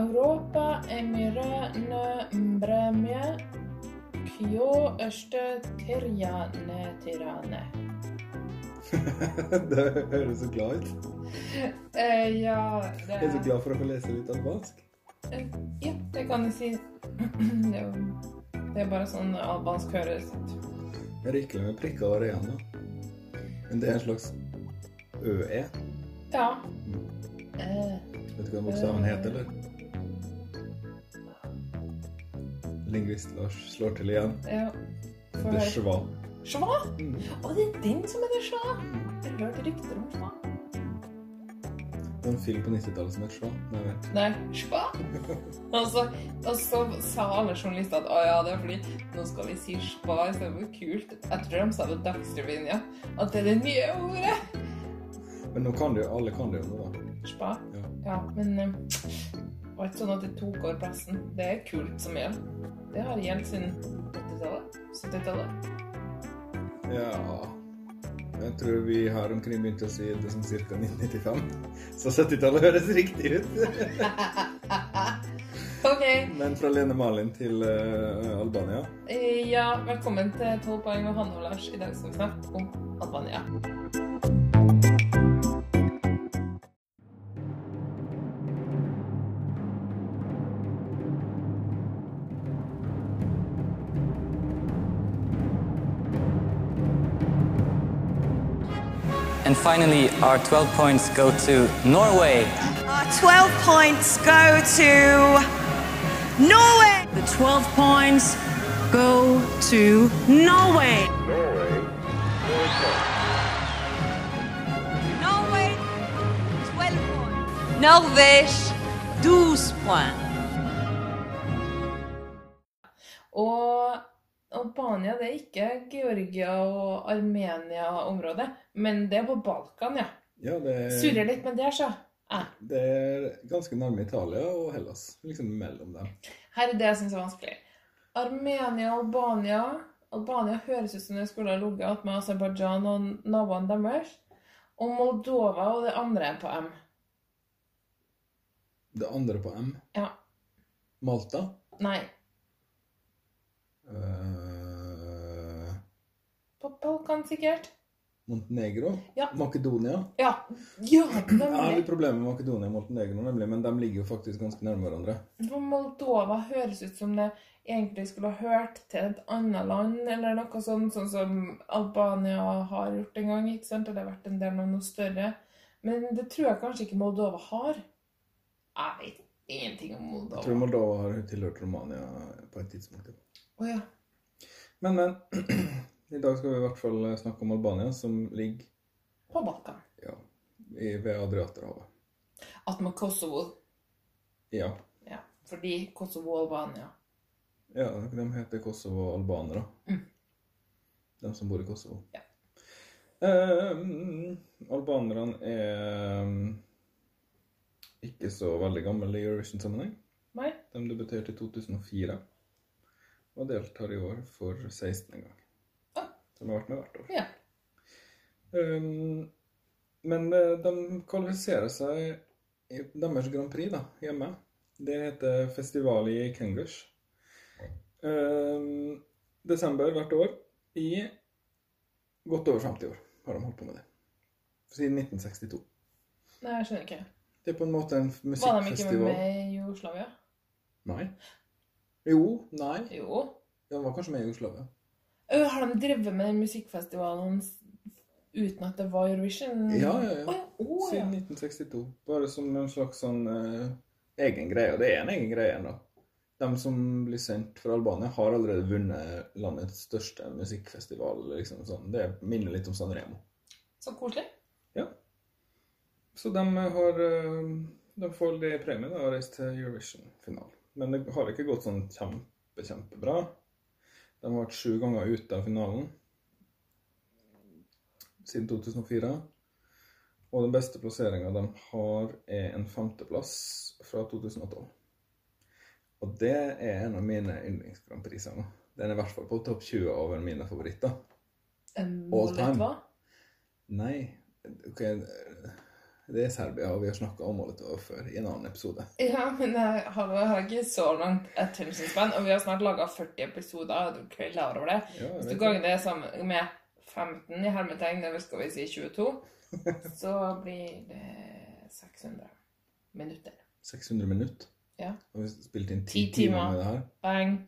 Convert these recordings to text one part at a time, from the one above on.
Europa Emirø, Nø, Mbremje, Kjo, Øste Tirjane Tirane. det høres så glad ut. Eh, ja, det Jeg er så glad for å få lese litt albansk. Eh, Ja, det kan jeg si. Det er, det er bare sånn albansk høres ut. Rikelig med prikker og areaner. Men det er en slags ØE. Ja. Eh, Vet du hva bokstaven heter, eller? Lingvist Lars slår til igjen. ja. Det schwa. Schwa? Mm. Å, det er den som er det schwa? Jeg har hørt rykter om schwa. Det var en film på 90-tallet som het Schwa. Nei, vet. Nei, schwa? Og så, og så sa alle journalister at å ja, det er fordi nå skal vi si schwa istedenfor kult. Jeg tror de sa det Dagsrevyen, ja. At det er det nye ordet. Men nå kan det jo, alle kan det jo nå, da. Schwa. Ja. Ja, men eh, var ikke sånn at det tok over plassen. Det er kult som gjeld. Det har gjeldt siden 80-tallet. 70-tallet. Ja Jeg tror vi har omkring begynt å si det som ca. 1995. Så 70-tallet høres riktig ut. OK. Men fra Lene Malin til uh, Albania. Eh, Ja, velkommen til 12 poeng med Hanne og Lars. I dag skal vi snakke om Albania. And finally, our 12 points go to Norway. Our 12 points go to Norway. The 12 points go to Norway. Norway, 12 points. Norvège, 12 points. Og Albania det er ikke Georgia og Armenia-området, men det er på Balkan, ja. Ja, det Surrer er, litt med det, så. Ja. det er ganske nærme Italia og Hellas. Liksom mellom dem. Her er det jeg syns er vanskelig. Armenia og Albania Albania høres ut som det skulle ha ligget attmed Aserbajdsjan og naboene deres. Og Moldova og det andre på M. Det andre på M. Ja. Malta. Nei. Eh, På Balkan, sikkert. Montenegro. Ja. Makedonia. Ja. Ja, Jeg har litt problemer med Makedonia og Montenegro, nemlig, men de ligger jo faktisk ganske nærme hverandre. For Moldova høres ut som det egentlig skulle ha hørt til et annet land, eller noe sånt, sånn som Albania har gjort en gang, ikke sant? Det har vært en del av noe større. Men det tror jeg kanskje ikke Moldova har. Jeg vet ingenting om Moldova. Jeg tror Moldova. Har tilhørt Romania på et tidspunkt. Å oh, ja. Men, men. I dag skal vi i hvert fall snakke om Albania, som ligger På Balkan. ja, i, ved Adriaterhavet. Attmed Kosovo. Ja. Ja. Fordi Kosovo og Albania. ja, de heter Kosovo-albanere. Mm. De som bor i Kosovo. Ja. Eh, albanerne er mm, ikke så veldig gamle i Eurovision-sammenheng. Nei? De debuterte i 2004 og deltar i år for 16. gang. De har vært med hvert år. Ja. Um, men eh, de kvalifiserer seg i deres Grand Prix da, hjemme. Det heter festival i Kengush. Um, desember hvert år i godt over 50 år har de holdt på med det. Siden 1962. Nei, jeg skjønner ikke. Det er på en måte en musikkfestival. Var de ikke med med i Jugoslavia? Nei. Jo, nei. Jo. De var kanskje med i Jugoslavia. Har de drevet med den musikkfestivalen uten at det var Eurovision? Ja, ja, ja. Oh, ja. Siden 1962. Bare som en slags sånn eh, egen greie. Og det er en egen greie ennå. De som blir sendt fra Albania, har allerede vunnet landets største musikkfestival. liksom sånn. Det minner litt om San Remo. Så koselig. Ja. Så de har De får det premien og reist til Eurovision-finalen. Men det har ikke gått sånn kjempe, kjempebra. De har vært sju ganger ute av finalen siden 2004. Og den beste plasseringa de har, er en femteplass fra 2012. Og det er en av mine yndlings-Grand Prix-sanger. Den er i hvert fall på topp 20 over mine favoritter. Um, All time. hva? Nei OK Det er Serbia, og vi har snakka om Molotov før i en annen episode. Ja, men jeg har, jeg har ikke så langt et span, og vi har snart laga 40 episoder. Du er klar over det. Ja, Hvis du ganger det sammen med 15 i hermetegn, eller skal vi si 22, så blir det 600 minutter. 600 minutter. Ja. Og vi spilte inn Ti ti timer timer. med det her. Bang.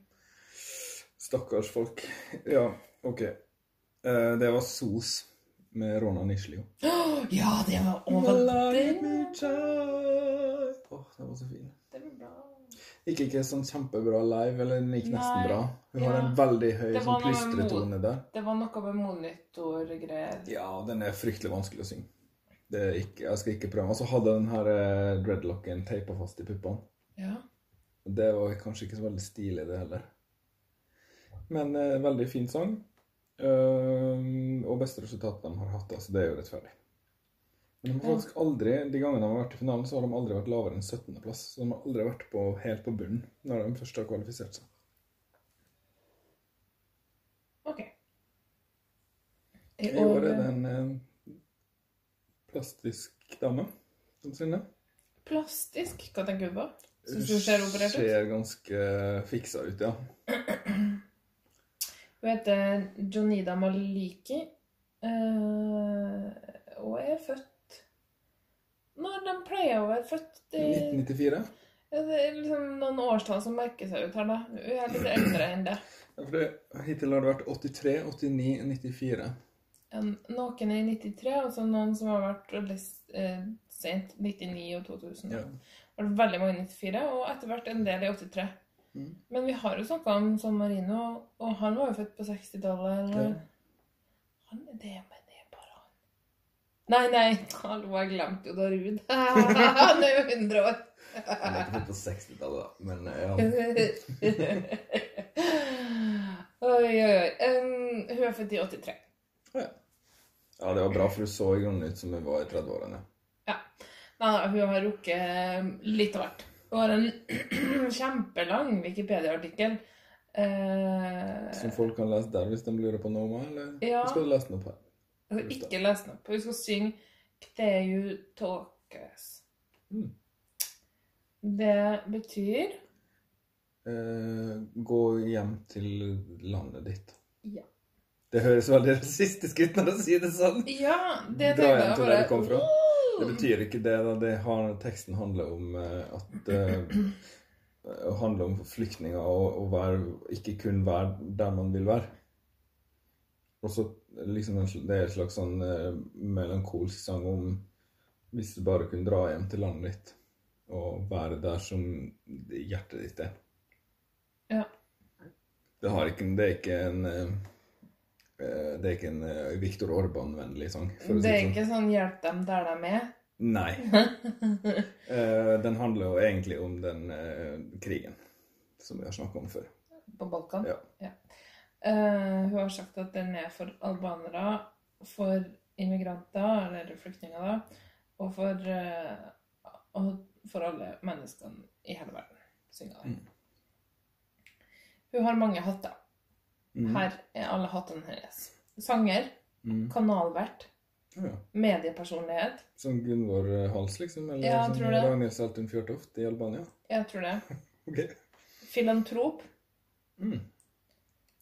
Stakkars folk. Ja, OK. Eh, det var SOS med Rona Nishlio. Ja, det var over den. Oh, det var så fin. Det var bra. Gikk ikke sånn kjempebra live, eller den gikk nesten Nei, bra. Hun har en veldig høy sånn plystretone der. Det var noe med monitorgreier. Ja, den er fryktelig vanskelig å synge. Det er ikke, jeg skal ikke prøve. Og så hadde den her eh, dreadlocken teipa fast i puppene. Ja. Det var kanskje ikke så veldig stilig, det heller. Men eh, veldig fin sang. Uh, og beste resultat de har hatt, altså. Det er jo rettferdig. Men de har faktisk aldri, de gangene de har vært i finalen, så har de aldri vært lavere enn 17.-plass. Så de har aldri vært på, helt på bunnen når de først har kvalifisert seg. OK. I år er det en eh, plastisk dame. Noensinne. Plastisk? Hva tenker du på? Syns du ser operert ut? Ser ganske fiksa ut, ja. Hun heter Jonida Maliki. eh, og er født Når de pleier å være født i 1994. ja, Det er liksom noen årstall som merker seg ut her, da. Hun er litt eldre enn det. Ja, for det, hittil har det vært 83, 89, 94. En, noen i 93, og så noen som har vært veldig eh, sent. 99 og 2000. Ja. Det var veldig mange i 94, og etter hvert en del i 83. Mm. Men vi har jo snakka om San Marino, og han var jo født på 60-tallet. Ja. Han er det, men det er bare han. Nei, nei, hallo, jeg glemte jo da Ruud han er jo 100 år. Han er ikke på 60-tallet, da. Men eh, ja. oi, oi, oi. Um, hun er født i 83. ja, det var bra, for hun så i grunnen ut som hun var i 30-årene. Ja. Nei, nei, hun har rukket litt av hvert. Hun har en kjempelang Wikipedia-artikkel. Eh, Som folk kan lese der hvis de lurer på noe, eller Ja. skal du lese den opp her? Hun har ikke lest den opp. Vi skal synge Kteju tåkes'. Mm. Det betyr Eh, gå hjem til landet ditt. Ja. Det høres veldig rasistisk ut når du sier det sånn. Ja, det Dra hjem til der du kom fra. «Wow!» Det betyr ikke det. da. Det har, teksten handler om eh, at uh, Å handle om flyktninger og, og være, ikke kun være der man vil være. Og så liksom Det er en slags sånn eh, melankolsk sang om hvis du bare kunne dra hjem til landet ditt og være der som hjertet ditt er. Ja. Det, har ikke, det er ikke en eh, eh, Det er ikke en eh, Viktor Orban-vennlig sang. si Det er sånn. ikke sånn 'hjelp dem der de er'. Nei. Eh, den handler jo egentlig om den eh, krigen som vi har snakka om før. på Balkan. Ja. Ja. Eh, hun har sagt at den er for albanere, for immigranter, eller flyktninger, da, og for, uh, og for alle menneskene i hele verden. synger den. Mm. Hun har mange hatter. Mm. Her er alle hattene hennes. Sanger, Mm. kanalvert, Ja, mediepersonlighet. Som Gunvor eh, Hals, liksom? Eller Ja, som tror det. Ragnhild Saltun Fjørtoft i Albania? Jeg tror det. Ok. Filantrop. Mm.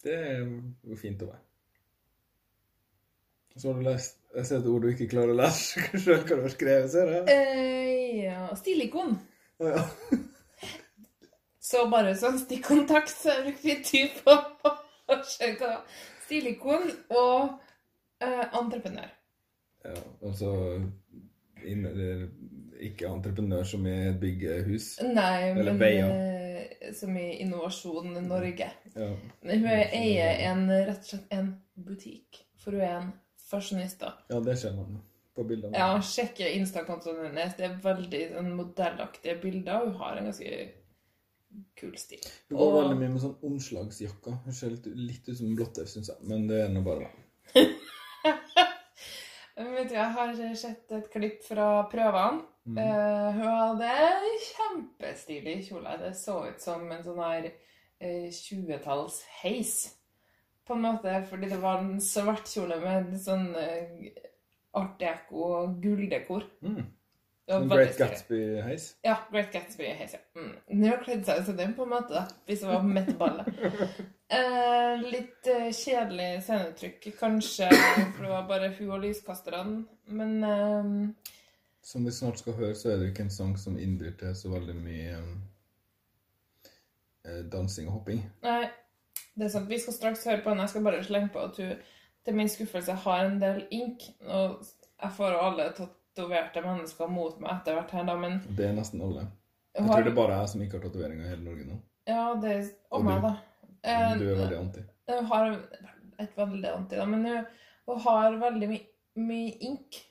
Det er jo fint å være. Så har du lest Jeg ser et ord du ikke klarer å lese sjøl hva du har skrevet, ser jeg. Uh, ja, stilikon. Å ja. Så bare sånn stikkontakt, så jeg brukte litt tid på å se hva Stilikon og uh, entreprenør. ja. Altså ikke entreprenør som i et byggehus. Nei, Eller men veier. Som i Innovasjon Norge. Ja. Men Hun eier en, rett og slett en butikk, for hun er en fashionista. da. ja, det ser man på bildene. Ja, sjekk Insta-kontoen hennes. Det er veldig sånn, modellaktige bilder. Hun har en ganske kul stil. Hun går Og- veldig mye med sånn omslagsjakka. Hun ser litt, litt ut som blotter, syns jeg. Men det er nå bare meg. Jeg har sett et klipp fra prøvene. Mm. Uh, hun hadde kjempestilig kjole. Det så ut som en sånn her eh, 20-talls heis. På en måte, fordi det var en svart kjole med sånn uh, art deco gulldekor. Mm. Great. Gatsby-heis. Ja, Great Gatsby heis, ja. Mm. Nå har kledd seg ut som den, på en måte, da, hvis det var midt i ballet. Eh, litt eh, kjedelig scenetrykk, kanskje, for det var bare hun og lyskasterne. Men eh, Som vi snart skal høre, så er det ikke en sang som innbyr til så veldig mye um, eh, dansing og hopping. nei, det er sant. Vi skal straks høre på den. Jeg skal bare slenge på at hun til min skuffelse har en del ink. Og jeg får alle tatoverte mennesker mot meg etter hvert her, da, men Det er nesten alle. Jeg har- tror det bare er jeg som ikke har tatoveringer i hele Norge nå. Ja, det er Og meg, da. Eh, Du er veldig anti. Hun har et veldig anti, da, men hun, har veldig my, mye ink.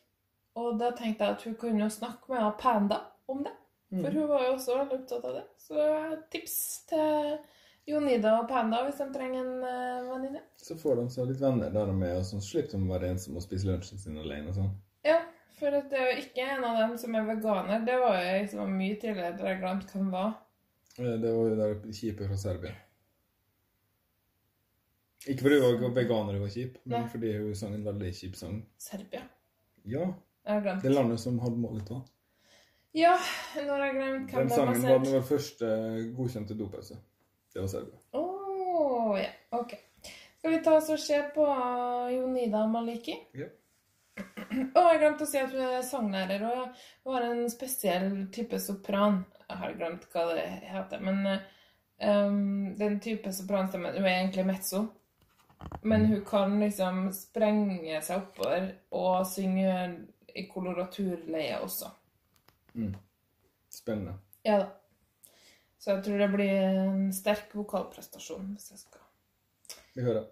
Og da tenkte jeg at hun kunne snakke med Panda om det. For hun var jo også veldig opptatt av det. Så tips til Jonida og Panda hvis de trenger en uh, venninne. Så får de seg litt venner der de er, og sånn slipper de å være ensomme og spise lunsjen sin alene og sånn. Ja, for det er jo ikke en av dem som er veganer. Det var jo liksom mye tidligere, da jeg glemte hvem var. Eh, Det var jo der kjipe fra Serbia. Ikke fordi hun var veganer og var kjip, men Nei. fordi hun sang en veldig kjip sang. Serbia. Ja, Jeg har glemt. det landet som hadde målet var. Ja, nå har jeg glemt hvem Den det sangen var var den vår første godkjente dopause. Det var Serbia. Å, ja. Ok. Skal vi ta oss og se på Jonida Maliki? Ja. Å, jeg glemte å si at hun er sanglærer, og hun har en spesiell type sopran. Jeg har glemt hva det heter, men eh, um, den type sopranstemme Hun er egentlig mezzo, men hun kan liksom sprenge seg oppover og synge i koloraturleie også. Spennende. Ja da. Så jeg tror det blir en sterk vokalprestasjon hvis jeg skal Vi hører.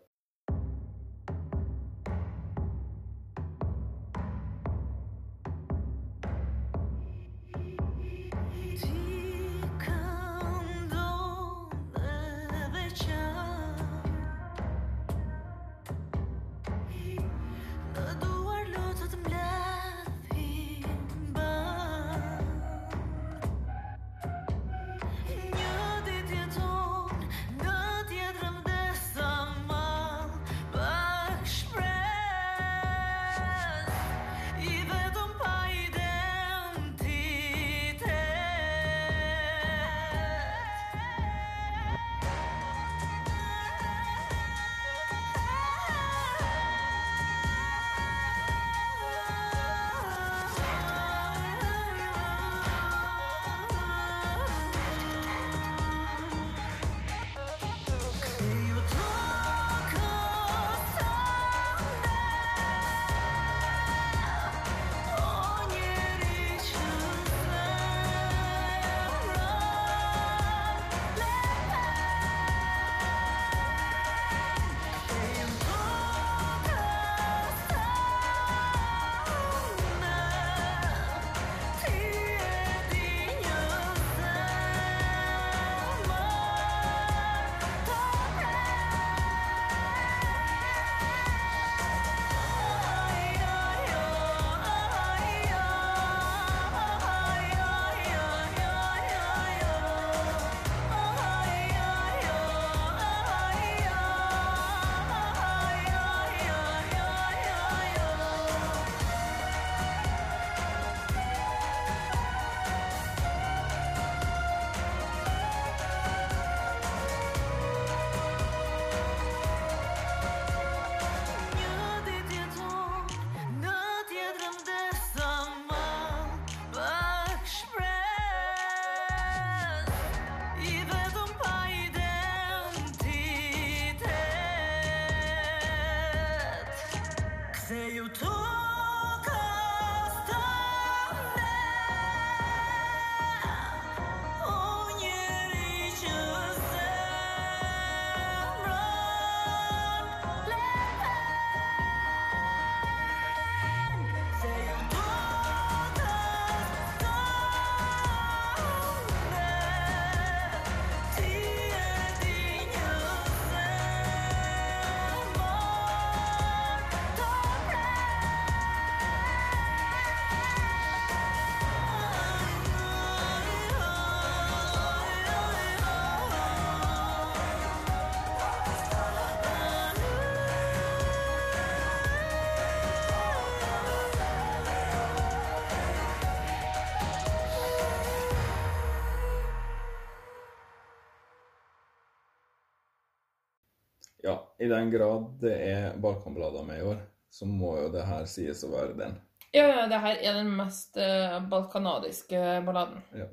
Ja, i den grad det er Balkanballader med i år, så må jo det her sies å være den. Ja, ja, det her er den mest eh, balkanadiske balladen. Ja.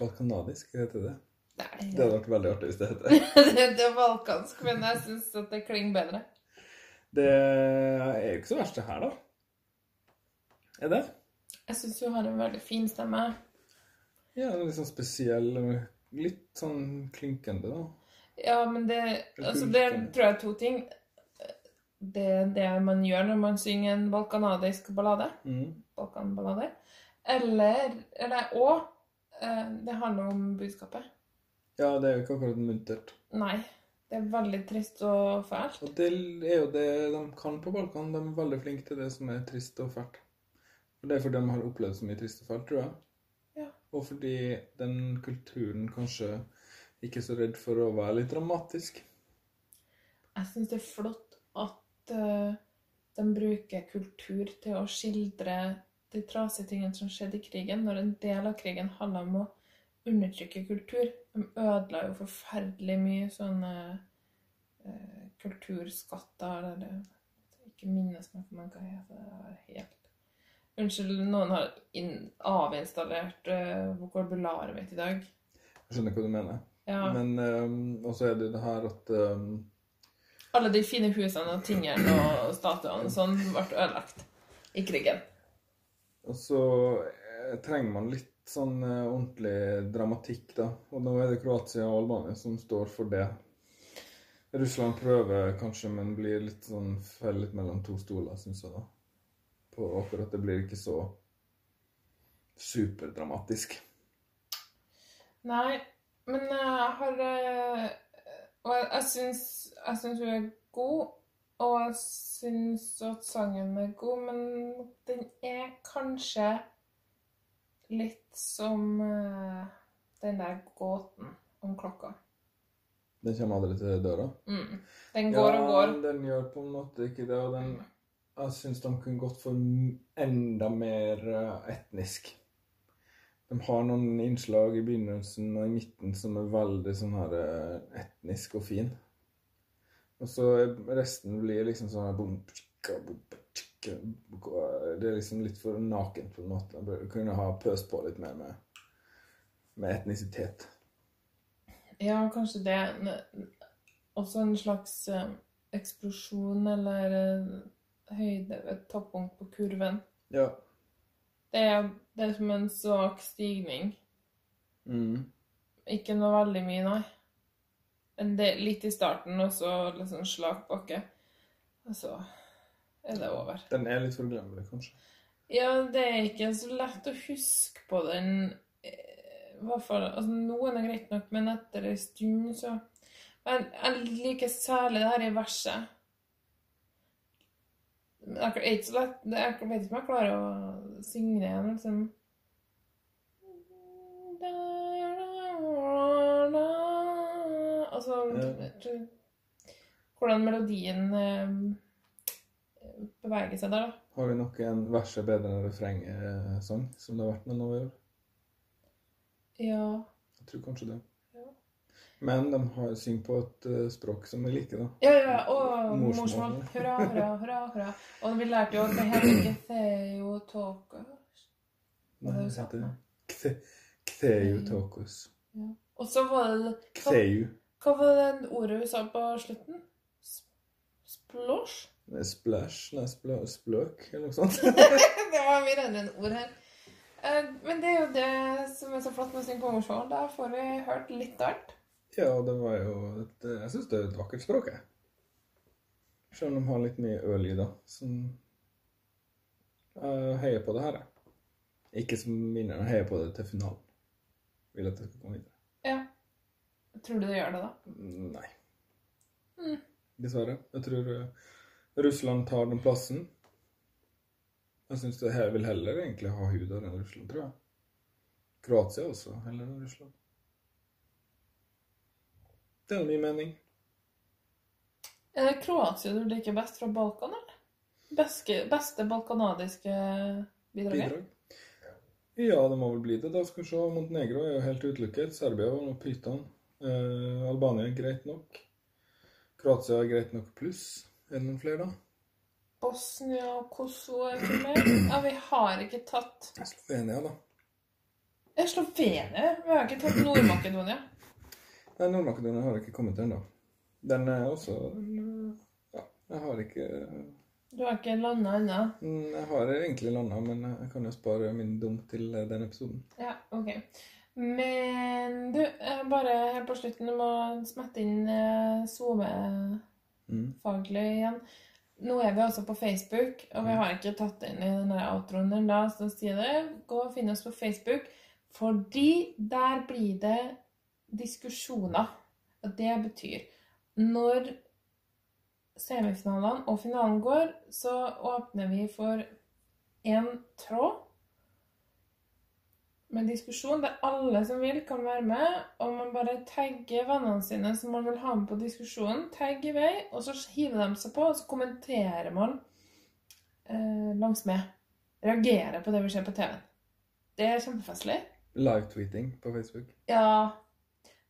Balkanadisk, heter det? Nei, Det hadde vært veldig artig hvis det heter det. det, det er balkansk, men jeg syns at det klinger bedre. Det er jo ikke så verst det her, da. Er det? Jeg syns hun har en veldig fin stemme. Ja, litt sånn spesiell, litt sånn klinkende, da. Ja, men det Altså, det tror jeg er to ting. Det det man gjør når man synger en balkanadisk ballade. Mm. Balkanballade. Eller Eller og eh, det handler om budskapet. Ja, det er jo ikke akkurat muntert. Nei. Det er veldig trist og fælt. Og det er jo det de kan på Balkan. De er veldig flinke til det som er trist og fælt. Og det er fordi de har opplevd så mye trist og fælt, tror jeg. Ja. Og fordi den kulturen kanskje ikke så redd for å være litt dramatisk. Jeg syns det er flott at uh, de bruker kultur til å skildre de trasige tingene som skjedde i krigen, når en del av krigen handla om å undertrykke kultur. De ødela jo forferdelig mye sånne uh, kulturskatter eller Ikke minnes meg for man hva det heter. Det helt Unnskyld, noen har in, avinstallert uh, vokabularet mitt i dag. Jeg skjønner hva du mener. Ja. Men um, også er det det her at um, Alle de fine husene og tingene og statuene og sånn ble ødelagt i krigen. Og så eh, trenger man litt sånn eh, ordentlig dramatikk, da. Og nå er det Kroatia og Albania som står for det. Russland prøver kanskje, men blir litt sånn fellet mellom to stoler, syns jeg, da. På akkurat det blir ikke så superdramatisk. Nei, men eh, jeg har eh, Og jeg, jeg syns jeg syns hun er god, og jeg syns at sangen er god, men den er kanskje litt som eh, den der gåten om klokka. Den kommer aldri til døra. Mm. Den går og går. Ja, den gjør på en måte ikke det, og den Jeg syns de kunne gått for enda mer etnisk. De har noen innslag i begynnelsen og i midten som er veldig sånn her eh, etnisk og fin. Og så resten blir liksom sånn her tjikka, Det er liksom litt for nakent på en måte. Jeg burde kunne ha pøst på litt mer med, med etnisitet. Ja, kanskje det. Også en slags eh, eksplosjon eller eh, høyde, et toppunkt på kurven. Ja. Det er, det er som en svak stigning. Mm. Ikke noe veldig mye, nei. Men det, litt i starten, og så liksom slak bakke. Og så er det over. Den er litt forglemmelig, kanskje. Ja, det er ikke så lett å huske på den fall altså, Noen er greit nok, men etter en stund så Men jeg liker særlig det her i verset. Det er ikke så lett Jeg vet ikke om jeg klarer å synge jeg liksom. Altså Hvordan melodien eh, beveger seg der, da. Har vi nok en verset bedre enn refrengsang, som det har vært med nå i år? Ja. Jeg tror kanskje det. Ja. Men de har synger på et uh, språk som vi liker, da. Ja, ja, og Morsmål. Hurra, hurra, hurra, hurra. Og vi lærte jo det her ikke Theotokos. Nei, det heter Kthe- Ktheiotokos. Og så var det Ktheu. Hva var det ordet vi sa på slutten? Splosj? Splash, nei, spl spløk, eller noe sånt. det var mye rennende ord her. Eh, Men det er jo det som er så flott med å synge på morsmål. Da får vi hørt litt av hvert. Ja, det var jo et, Jeg syns det er et vakkert språk, jeg. Selv om de har litt mye ø-lyder. Som Jeg heier på det her, jeg. Ikke som vinner, jeg heier på det til finalen. Vil at det skal komme videre. Ja. Tror du det gjør det, da? Nei. Mm. Dessverre. Jeg tror eh, Russland tar den plassen. Jeg syns det her vil heller egentlig ha hun enn Russland, tror jeg. Kroatia også, heller enn Russland. Det er min mening. Er det Kroatia du liker best fra Balkan, eller? Beste, beste balkanadiske bidraget? Bidrag. Ja, det må vel bli det. Da skal vi se. Montenegro er jo helt utelukket. Serbia var noe pyton. Eh, Albania greit nok. Kroatia er greit nok pluss. Er det noen flere, da? Bosnia og Kosovo er ikke med. Ja, vi har ikke tatt Slovenia, da. Slovenia. Vi har ikke tatt Nord-Makedonia. Nei, Nord-Makedonia har ikke kommet ennå. Den er også den, Ja, jeg har ikke Du har ikke landa ennå? Mm, Jeg har egentlig landa, men jeg kan jo spare min dum til eh, den episoden. Ja, ok. Men du, eh, bare helt på slutten, du må smette inn eh, SoMe-faglig Mm. igjen. Nå er vi altså på Facebook, og vi har ikke tatt det inn i denne outroen ennå, så sier det, gå og finn oss på Facebook, fordi der blir det diskusjoner. Og det betyr, når semifinalene og finalen går, så åpner vi for en tråd med diskusjon der alle som vil, kan være med. Og man bare tagger vennene sine som man vil ha med på diskusjonen. Tagg i vei, og så hiver de seg på, og så kommenterer man eh, langs med. Reagerer på det vi ser på TV-en. Det er kjempefestlig. Live-tweeting på Facebook. Ja,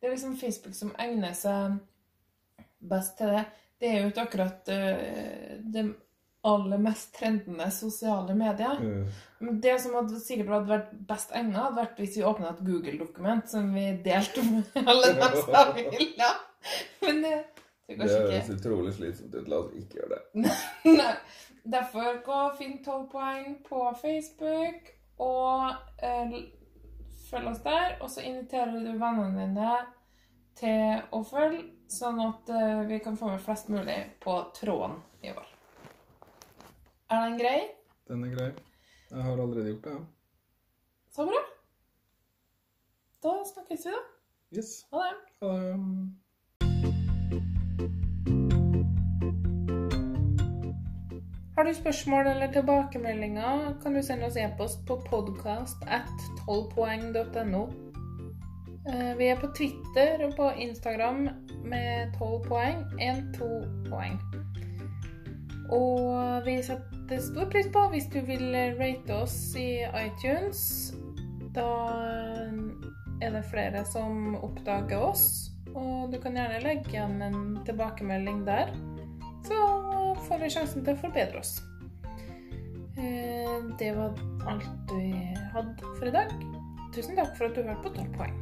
det er liksom Facebook som egner seg best til det. Det er jo ikke akkurat uh, det aller mest trendende sosiale medier. Mm. Men det som hadde sikkert hadde vært best egnet, hadde vært hvis vi åpna et Google-dokument som vi delte med alle dem som ville. Men det det høres utrolig slitsomt ut. La oss ikke gjøre det. Nei. Derfor gå og finn 12 poeng på Facebook, og eh, følg oss der. Og så inviterer du vennene dine til å følge, sånn at eh, vi kan få med flest mulig på tråden i år. Er den grei? Den er grei. Jeg har allerede gjort det, ja. Så bra. Da snakkes vi, da. Yes. Ha det. Ha det. Har du spørsmål eller tilbakemeldinger, kan du sende oss e-post på podcast at 12poeng.no. Eh, Vi er på Twitter og på Instagram med 12 poeng, 1-2 poeng. Og vi setter stor pris på hvis du vil rate oss i iTunes. Da er det flere som oppdager oss, og du kan gjerne legge igjen en tilbakemelding der så får vi sjansen til å forbedre oss. Eh, Det var alt vi hadde for i dag. Tusen takk for at du hørte på 12 poeng.